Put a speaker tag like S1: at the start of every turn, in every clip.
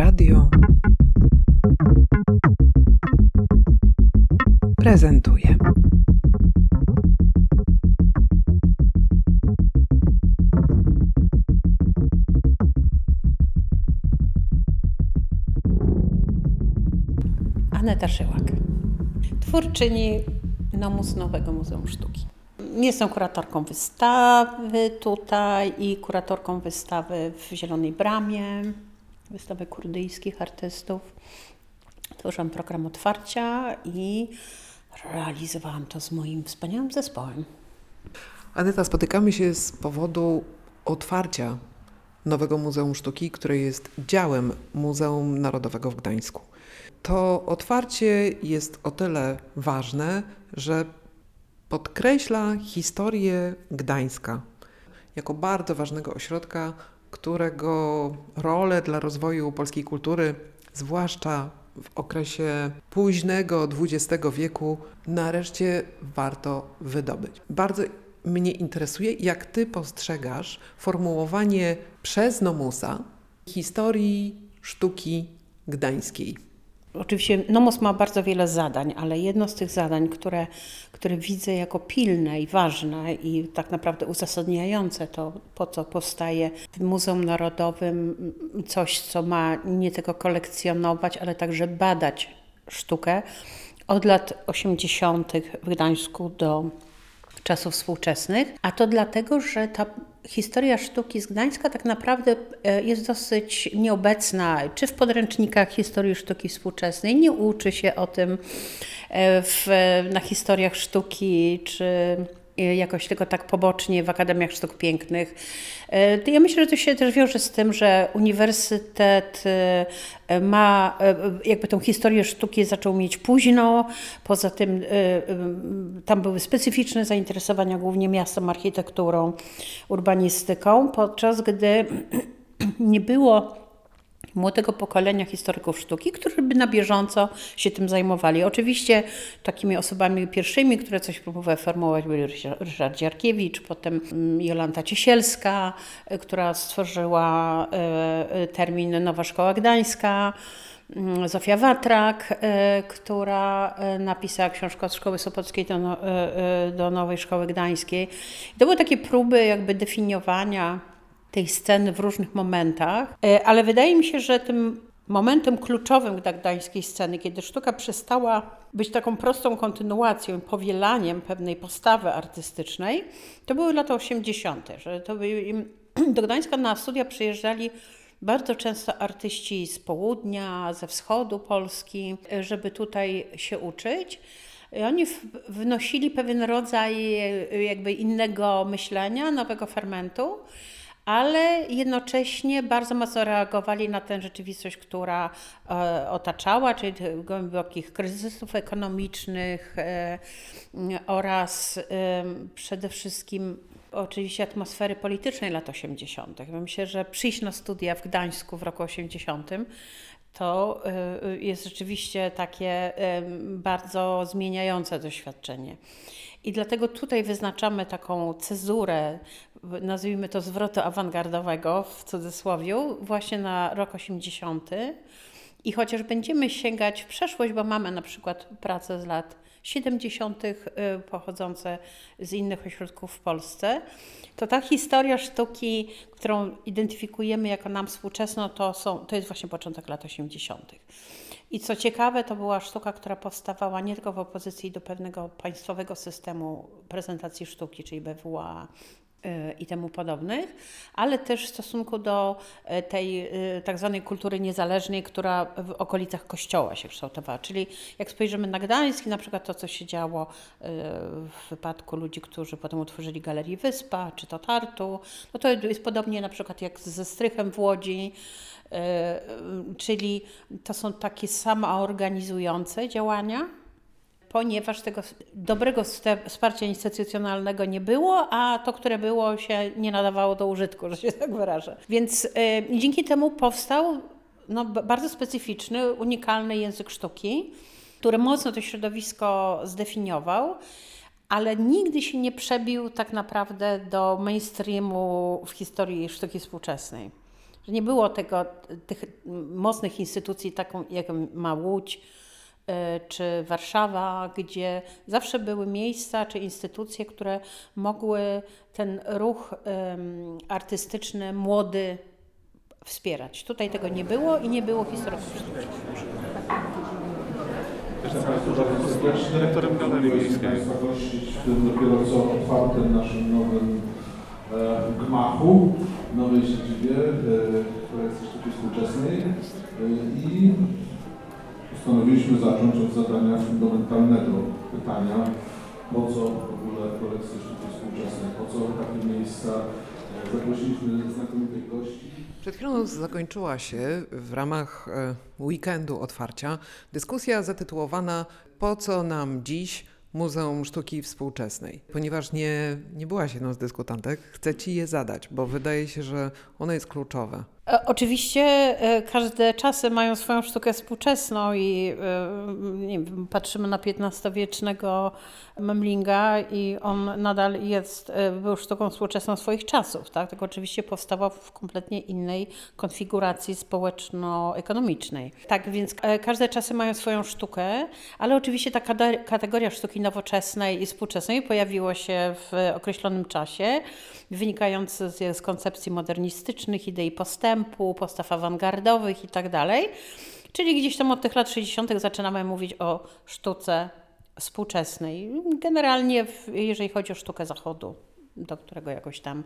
S1: Radio prezentuje.
S2: Aneta Szyłak, twórczyni Nomus Nowego Muzeum Sztuki. Jestem kuratorką wystawy tutaj i kuratorką wystawy w Zielonej Bramie, wystawy kurdyjskich artystów. Tworzyłam program otwarcia i realizowałam to z moim wspaniałym zespołem.
S1: Aneta, spotykamy się z powodu otwarcia Nowego Muzeum Sztuki, które jest działem Muzeum Narodowego w Gdańsku. To otwarcie jest o tyle ważne, że podkreśla historię Gdańska jako bardzo ważnego ośrodka, którego rolę dla rozwoju polskiej kultury, zwłaszcza w okresie późnego XX wieku, nareszcie warto wydobyć. Bardzo mnie interesuje, jak Ty postrzegasz formułowanie przez Nomusa historii sztuki gdańskiej.
S2: Oczywiście Nomos ma bardzo wiele zadań, ale jedno z tych zadań, które, które widzę jako pilne i ważne i tak naprawdę uzasadniające to, po co powstaje w Muzeum Narodowym coś, co ma nie tylko kolekcjonować, ale także badać sztukę od lat 80. w Gdańsku do czasów współczesnych, a to dlatego, że ta historia sztuki z Gdańska tak naprawdę e, jest dosyć nieobecna, czy w podręcznikach historii sztuki współczesnej, nie uczy się o tym e, w, na historiach sztuki, czy jakoś tylko tak pobocznie w Akademiach Sztuk Pięknych. Y, ja myślę, że to się też wiąże z tym, że uniwersytet y, ma jakby tą historię sztuki zaczął mieć późno. Poza tym tam były specyficzne zainteresowania głównie miastem, architekturą, urbanistyką, podczas gdy nie było młodego pokolenia historyków sztuki, którzy by na bieżąco się tym zajmowali. Oczywiście takimi osobami pierwszymi, które coś próbowały formułować, byli Ryszard Dziarkiewicz, potem mm, Jolanta Ciesielska, e, która stworzyła e, e, termin Nowa Szkoła Gdańska, mm, Zofia Watrak, która napisała książkę od Szkoły Sopockiej do, no, do Nowej Szkoły Gdańskiej. to były takie próby jakby definiowania tej sceny w różnych momentach, e, ale wydaje mi się, że tym momentem kluczowym gdańskiej sceny, kiedy sztuka przestała być taką prostą kontynuacją, powielaniem pewnej postawy artystycznej, to były lata 80., że to do Gdańska na studia przyjeżdżali bardzo często artyści z południa, ze wschodu Polski, e, żeby tutaj się uczyć. I oni wnosili pewien rodzaj e, jakby innego myślenia, nowego fermentu ale jednocześnie bardzo mocno reagowali na tę rzeczywistość, która e, otaczała, czyli głębokich kryzysów ekonomicznych e, oraz e, przede wszystkim oczywiście atmosfery politycznej lat 80. Myślę, że przyjść na studia w Gdańsku w roku 80 to jest rzeczywiście takie bardzo zmieniające doświadczenie. I dlatego tutaj wyznaczamy taką cezurę, nazwijmy to zwrotu awangardowego w cudzysłowie, właśnie na rok 80. I chociaż będziemy sięgać w przeszłość, bo mamy na przykład pracę z lat 70. Y, pochodzące z innych ośrodków w Polsce, to ta historia sztuki, którą identyfikujemy jako nam współczesną, to, są, to jest właśnie początek lat 80. I co ciekawe, to była sztuka, która powstawała nie tylko w opozycji do pewnego państwowego systemu prezentacji sztuki, czyli BWA, i temu podobnych, ale też w stosunku do e, tej e, tak zwanej kultury niezależnej, która w okolicach kościoła się kształtowała. Czyli jak spojrzymy na Gdańsk, na przykład to, co się działo e, w wypadku ludzi, którzy potem utworzyli Galerię Wyspa, czy to Tartu, no to jest podobnie na przykład jak ze Strychem w Łodzi, czyli to są takie samoorganizujące działania, ponieważ tego dobrego wsparcia instytucjonalnego nie było, a to, które było, się nie nadawało do użytku, że się tak wyrażę. Więc y, dzięki temu powstał no, bardzo specyficzny, unikalny język sztuki, który mocno to środowisko zdefiniował ale nigdy się nie przebił tak naprawdę do mainstreamu w historii sztuki współczesnej. Że nie było tego, tych mocnych instytucji, taką jak ma Łódź czy Warszawa, gdzie zawsze były miejsca czy instytucje, które mogły ten ruch artystyczny, młody wspierać. Tutaj tego nie było i nie było historyków sztuki.
S3: Jestem.
S4: Dyrektorem Galerii Miejskiej.
S3: Gościć w tym dopiero co otwartym naszym nowym e, gmachu, nowej siedzibie e, kolekcji sztuki współczesnej e, i postanowiliśmy zacząć od zadania fundamentalnego pytania, po co w ogóle kolekcje sztuki współczesnej, po co takie miejsca. E, Zaprosiliśmy znakomitych gości.
S1: Przed chwilą zakończyła się w ramach e, weekendu otwarcia dyskusja zatytułowana Po co nam dziś Muzeum Sztuki Współczesnej? Ponieważ nie, nie byłaś jedną z dyskutantek, chcę Ci je zadać, bo wydaje się, że ono jest kluczowe.
S2: E, Oczywiście e, każde czasy mają swoją sztukę współczesną i e, wiem, patrzymy na XV-wiecznego Memlinga i on nadal jest, był sztuką współczesną swoich czasów, tak? tylko oczywiście powstawał w kompletnie innej konfiguracji społeczno-ekonomicznej. Tak więc każde czasy mają swoją sztukę, ale oczywiście ta kategoria sztuki nowoczesnej i współczesnej pojawiła się w określonym czasie, wynikając z, z koncepcji modernistycznych, idei postępu, postaw awangardowych itd. Czyli gdzieś tam od tych lat 60. zaczynamy mówić o sztuce współczesnej. Generalnie, jeżeli chodzi o sztukę zachodu, do którego jakoś tam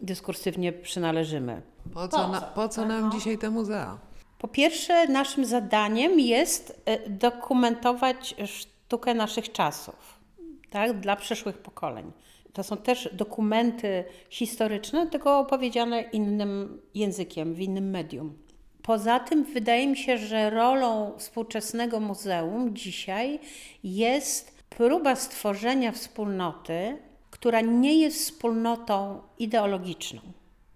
S2: dyskursywnie przynależymy.
S1: Po co, na, po co nam dzisiaj te muzea?
S2: Po pierwsze, naszym zadaniem jest e, dokumentować sztukę naszych czasów, tak, dla przyszłych pokoleń. To są też dokumenty historyczne, tylko opowiedziane innym językiem, w innym medium. Poza tym wydaje mi się, że rolą współczesnego muzeum dzisiaj jest próba stworzenia wspólnoty, która nie jest wspólnotą ideologiczną,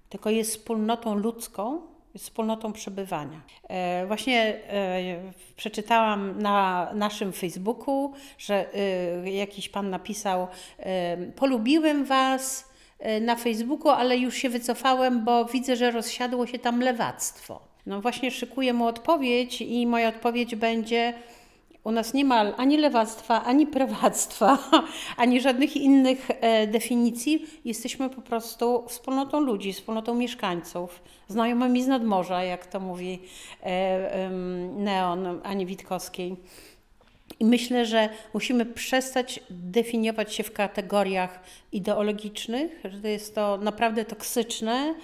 S2: tylko jest wspólnotą ludzką, wspólnotą przebywania. E, Właśnie e, przeczytałam na naszym Facebooku, że e, jakiś pan napisał: Polubiłem Was na Facebooku, ale już się wycofałem, bo widzę, że rozsiadło się tam lewactwo. No właśnie szykuję mu odpowiedź i moja odpowiedź będzie. U nas nie ma ani lewactwa, ani prawactwa, ani żadnych innych e, definicji. Jesteśmy po prostu wspólnotą ludzi, wspólnotą mieszkańców, znajomymi z nadmorza, jak to mówi e, Neon Ani Witkowskiej. I myślę, że musimy przestać definiować się w kategoriach ideologicznych, że to jest to naprawdę toksyczne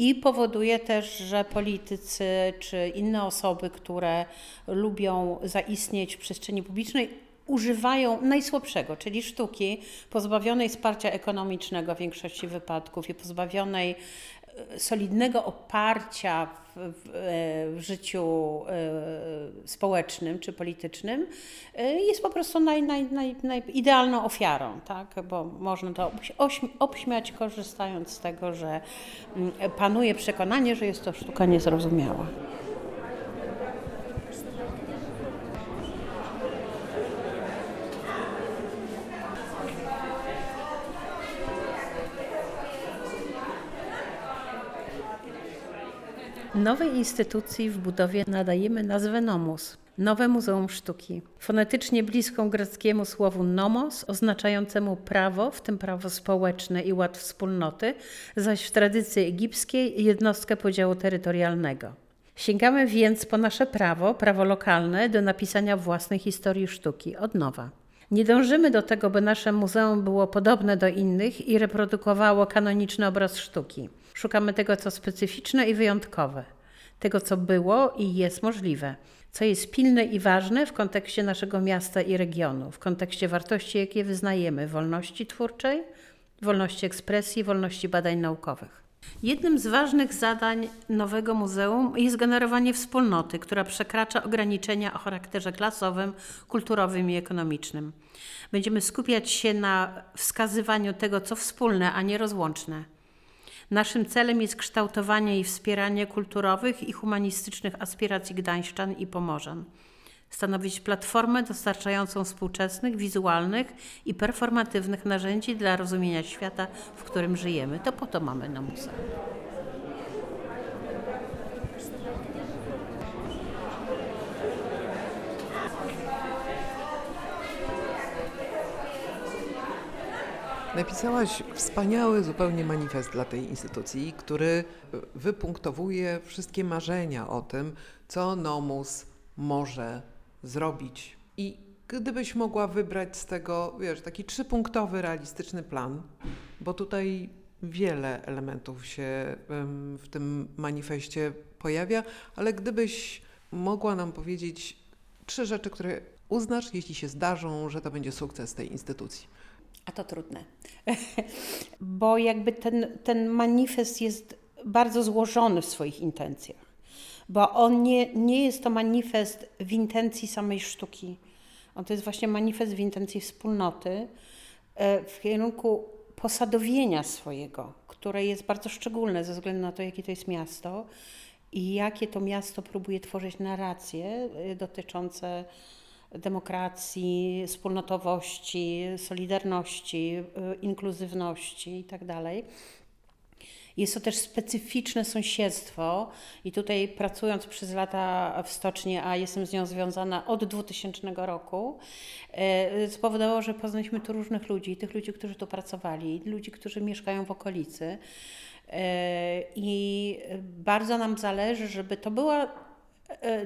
S2: i powoduje też, że politycy czy inne osoby, które lubią zaistnieć w przestrzeni publicznej, używają najsłabszego, czyli sztuki pozbawionej wsparcia ekonomicznego w większości wypadków i pozbawionej solidnego oparcia w, w, e, w życiu e, społecznym czy politycznym, e, jest po prostu naj, naj, naj, naj, idealną ofiarą, tak? bo można to obśmiać, korzystając z tego, że mm, panuje przekonanie, że jest to sztuka niezrozumiała. Nowej instytucji w budowie nadajemy nazwę Nomus. Nowe Muzeum Sztuki. Fonetycznie bliską greckiemu słowu nomos, oznaczającemu prawo, w tym prawo społeczne i ład wspólnoty, zaś w tradycji egipskiej jednostkę podziału terytorialnego. Sięgamy więc po nasze prawo, prawo lokalne, do napisania własnej historii sztuki od nowa. Nie dążymy do tego, by nasze muzeum było podobne do innych i reprodukowało kanoniczny obraz sztuki. Szukamy tego, co specyficzne i wyjątkowe, tego, co było i jest możliwe, co jest pilne i ważne w kontekście naszego miasta i regionu, w kontekście wartości, jakie wyznajemy wolności twórczej, wolności ekspresji, wolności badań naukowych. Jednym z ważnych zadań nowego muzeum jest generowanie wspólnoty, która przekracza ograniczenia o charakterze klasowym, kulturowym i ekonomicznym. Będziemy skupiać się na wskazywaniu tego, co wspólne, a nie rozłączne. Naszym celem jest kształtowanie i wspieranie kulturowych i humanistycznych aspiracji Gdańszczan i Pomorzan. Stanowić platformę dostarczającą współczesnych, wizualnych i performatywnych narzędzi dla rozumienia świata, w którym żyjemy. To po to mamy na muzeum.
S1: Napisałaś wspaniały zupełnie manifest dla tej instytucji, który wypunktowuje wszystkie marzenia o tym, co Nomus może zrobić. I gdybyś mogła wybrać z tego, wiesz, taki trzypunktowy, realistyczny plan, bo tutaj wiele elementów się w tym manifestie pojawia, ale gdybyś mogła nam powiedzieć trzy rzeczy, które uznasz, jeśli się zdarzą, że to będzie sukces tej instytucji.
S2: A to trudne, bo jakby ten, ten manifest jest bardzo złożony w swoich intencjach, bo on nie, nie jest to manifest w intencji samej sztuki. On to jest właśnie manifest w intencji wspólnoty e, w kierunku posadowienia swojego, które jest bardzo szczególne ze względu na to, jakie to jest miasto i jakie to miasto próbuje tworzyć narracje e, dotyczące demokracji, wspólnotowości, solidarności, y, inkluzywności itd. Tak jest to też specyficzne sąsiedztwo i tutaj pracując przez lata w stoczni, a jestem z nią związana od 2000 roku, y, spowodowało, że poznaliśmy tu różnych ludzi, tych ludzi, którzy tu pracowali, ludzi, którzy mieszkają w okolicy. Y, I bardzo nam zależy, żeby to była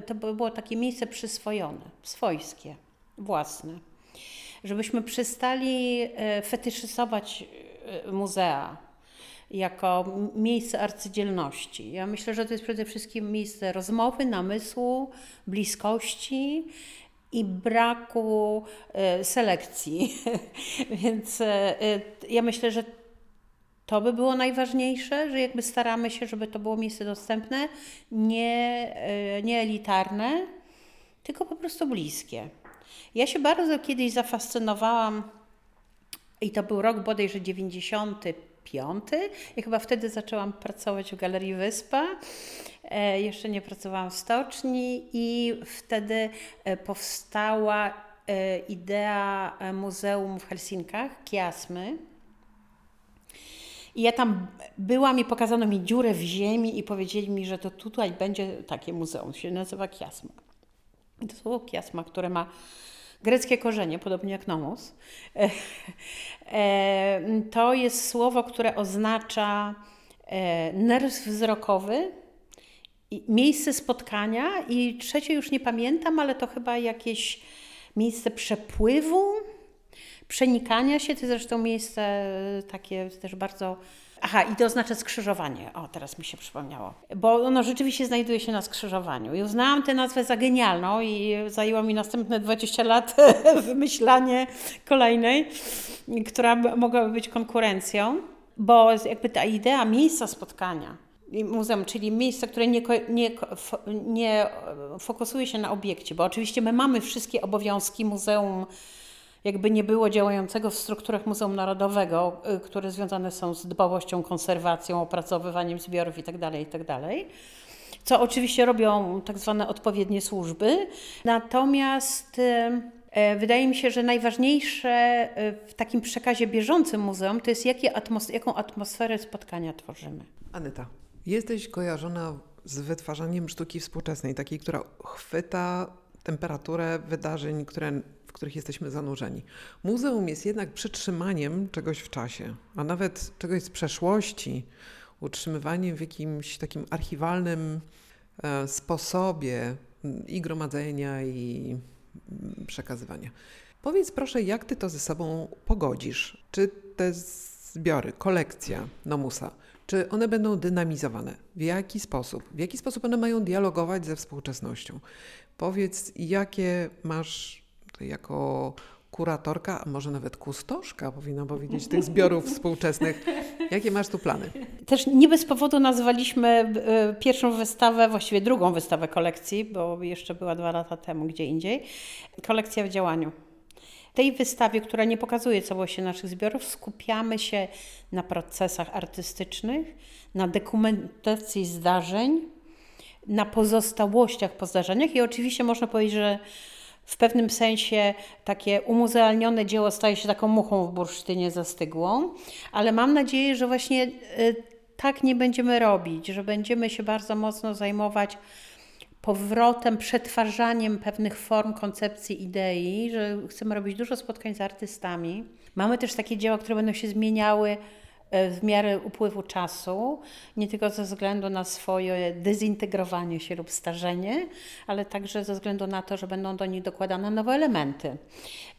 S2: to by było takie miejsce przyswojone, swojskie, własne. Żebyśmy przestali e, fetyszyzować e, muzea jako miejsce arcydzielności. Ja myślę, że to jest przede wszystkim miejsce rozmowy, namysłu, bliskości i braku selekcji. Więc ja myślę, że to by było najważniejsze, że jakby staramy się, żeby to było miejsce dostępne, nie, e, nie elitarne, tylko po prostu bliskie. Ja się bardzo kiedyś zafascynowałam i to był rok bodajże 95. I chyba wtedy zaczęłam pracować w Galerii Wyspa. E, jeszcze nie pracowałam w stoczni i wtedy e, powstała idea muzeum w Helsinkach, Kiasmy i ja tam byłam i pokazano mi dziurę w ziemi i powiedzieli mi, że to tutaj będzie takie muzeum, się nazywa Kiasma. I to słowo Kiasma, które ma greckie korzenie, podobnie jak nomos, e, to jest słowo, które oznacza e, nerw wzrokowy, miejsce spotkania. I trzecie już nie pamiętam, ale to chyba jakieś miejsce przepływu, przenikania się, to zresztą miejsce e, takie też bardzo Aha, i to oznacza skrzyżowanie. O, teraz mi się przypomniało. Bo ono rzeczywiście znajduje się na skrzyżowaniu. I uznałam tę nazwę za genialną i zajęło mi następne 20 lat wymyślanie kolejnej, która mogłaby być konkurencją. Bo jakby ta idea miejsca spotkania, muzeum, czyli miejsce, które nie, nie, nie fokusuje się na obiekcie, bo oczywiście my mamy wszystkie obowiązki muzeum jakby nie było działającego w strukturach Muzeum Narodowego, y, które związane są z dbałością, konserwacją, opracowywaniem zbiorów itd., tak itd., tak co oczywiście robią tak zwane odpowiednie służby. Natomiast y, e, wydaje mi się, że najważniejsze y, w takim przekazie bieżącym muzeum to jest jakie atmos jaką atmosferę spotkania tworzymy.
S1: Anyta, jesteś kojarzona z wytwarzaniem sztuki współczesnej, takiej, która chwyta temperaturę wydarzeń, które których jesteśmy zanurzeni. Muzeum jest jednak przytrzymaniem czegoś w czasie, a nawet czegoś z przeszłości, utrzymywaniem w jakimś takim archiwalnym e, sposobie mm, i gromadzenia, i mm, przekazywania. Powiedz proszę, jak ty to ze sobą pogodzisz? Czy te zbiory, kolekcja Nomusa, czy one będą dynamizowane? W jaki sposób? W jaki sposób one mają dialogować ze współczesnością? Powiedz, jakie masz jako kuratorka, a może nawet kustoszka, powinna powiedzieć, tych zbiorów współczesnych. Jakie masz tu plany?
S2: Też nie bez powodu nazwaliśmy e, pierwszą wystawę, właściwie drugą wystawę kolekcji, bo jeszcze była dwa lata temu gdzie indziej, kolekcja w działaniu. W tej wystawie, która nie pokazuje całości naszych zbiorów, skupiamy się na procesach artystycznych, na dokumentacji zdarzeń, na pozostałościach po zdarzeniach i oczywiście można powiedzieć, że w pewnym sensie takie umuzealnione dzieło staje się taką muchą w bursztynie zastygłą, ale mam nadzieję, że właśnie y, tak nie będziemy robić, że będziemy się bardzo mocno zajmować powrotem, przetwarzaniem pewnych form, koncepcji, idei, że chcemy robić dużo spotkań z artystami, Mamy też takie dzieła, które będą się zmieniały e, w miarę upływu czasu, nie tylko ze względu na swoje dezintegrowanie się lub starzenie, ale także ze względu na to, że będą do nich dokładane nowe elementy.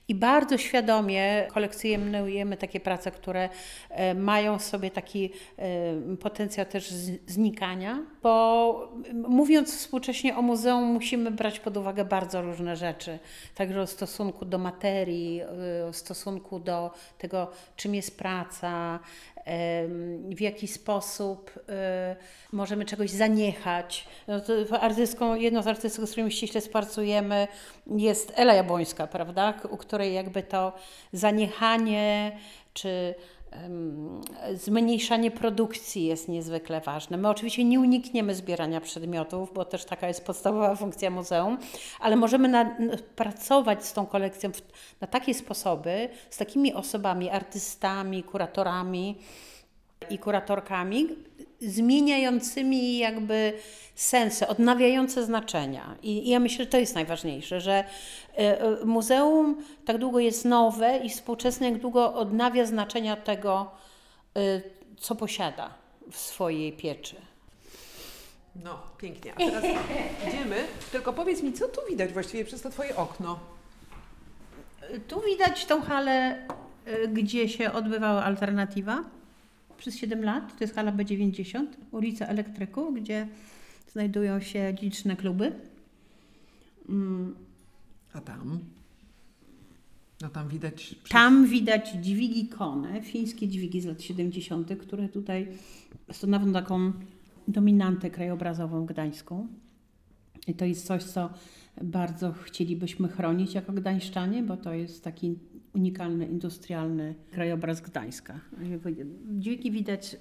S2: I bardzo świadomie kolekcjonujemy takie prace, które e, mają w sobie taki e, potencjał też znikania, bo mówiąc współcześnie o muzeum, musimy brać pod uwagę bardzo różne rzeczy. Także o stosunku do materii, e, o stosunku do tego, czym jest praca, w jaki sposób możemy czegoś zaniechać. No artystką, jedną z artystek, z którymi ściśle współpracujemy, jest Ela Jabłońska, prawda? U której jakby to zaniechanie czy zmniejszanie produkcji jest niezwykle ważne. My oczywiście nie unikniemy zbierania przedmiotów, bo też taka jest podstawowa funkcja muzeum, ale możemy na, pracować z tą kolekcją w, na takie sposoby, z takimi osobami, artystami, kuratorami i kuratorkami, zmieniającymi jakby sensy, odnawiające znaczenia. I, I ja myślę, że to jest najważniejsze, że e, e, muzeum tak długo jest nowe i współczesne, jak długo odnawia znaczenia tego, e, co posiada w swojej pieczy.
S1: No, pięknie. A teraz idziemy. Tylko powiedz mi, co tu widać właściwie przez to twoje okno?
S2: Tu widać tą halę, gdzie się odbywała alternatywa przez 7 lat. To jest hala B90, ulica Elektryków, gdzie znajdują się liczne kluby.
S1: A tam? No tam widać... przez-
S2: Tam widać dźwigi Kone, fińskie dźwigi z lat 70., które tutaj stanowią taką dominantę krajobrazową gdańską. I to jest coś, co bardzo chcielibyśmy chronić jako gdańszczanie, bo to jest taki unikalny, industrialny krajobraz Gdańska. Dźwigi widać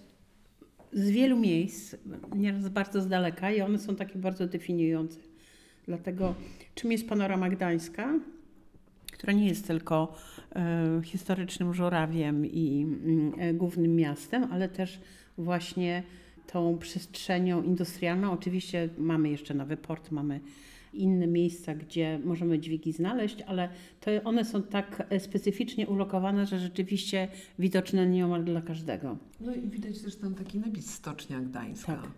S2: z wielu miejsc, nieraz bardzo z daleka i one są takie bardzo definiujące. Dlatego czym jest panorama Gdańska? która nie jest tylko e, historycznym żurawiem i mm, e, głównym miastem, ale też właśnie tą przestrzenią industrialną. Oczywiście mamy jeszcze nowy port, mamy inne miejsca, gdzie możemy dźwigi znaleźć, ale to one są tak specyficznie ulokowane, że rzeczywiście widoczne nieomal dla każdego.
S1: No i widać też tam taki napis Stocznia Gdańska.
S2: Tak.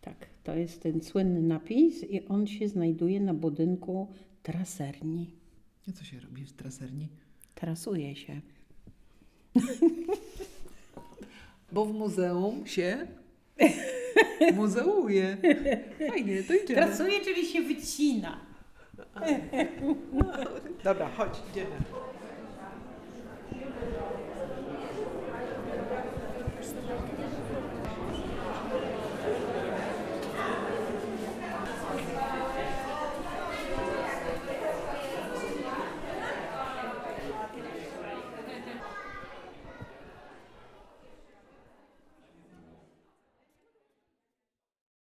S2: Tak, to jest ten słynny napis i on się znajduje na budynku traserni.
S1: A co się robi w traserni?
S2: Trasuje się.
S1: Bo w muzeum się muzeuje. Fajnie, to idziemy.
S2: Trasuje, czyli się wycina.
S1: Dobra, chodź, idziemy.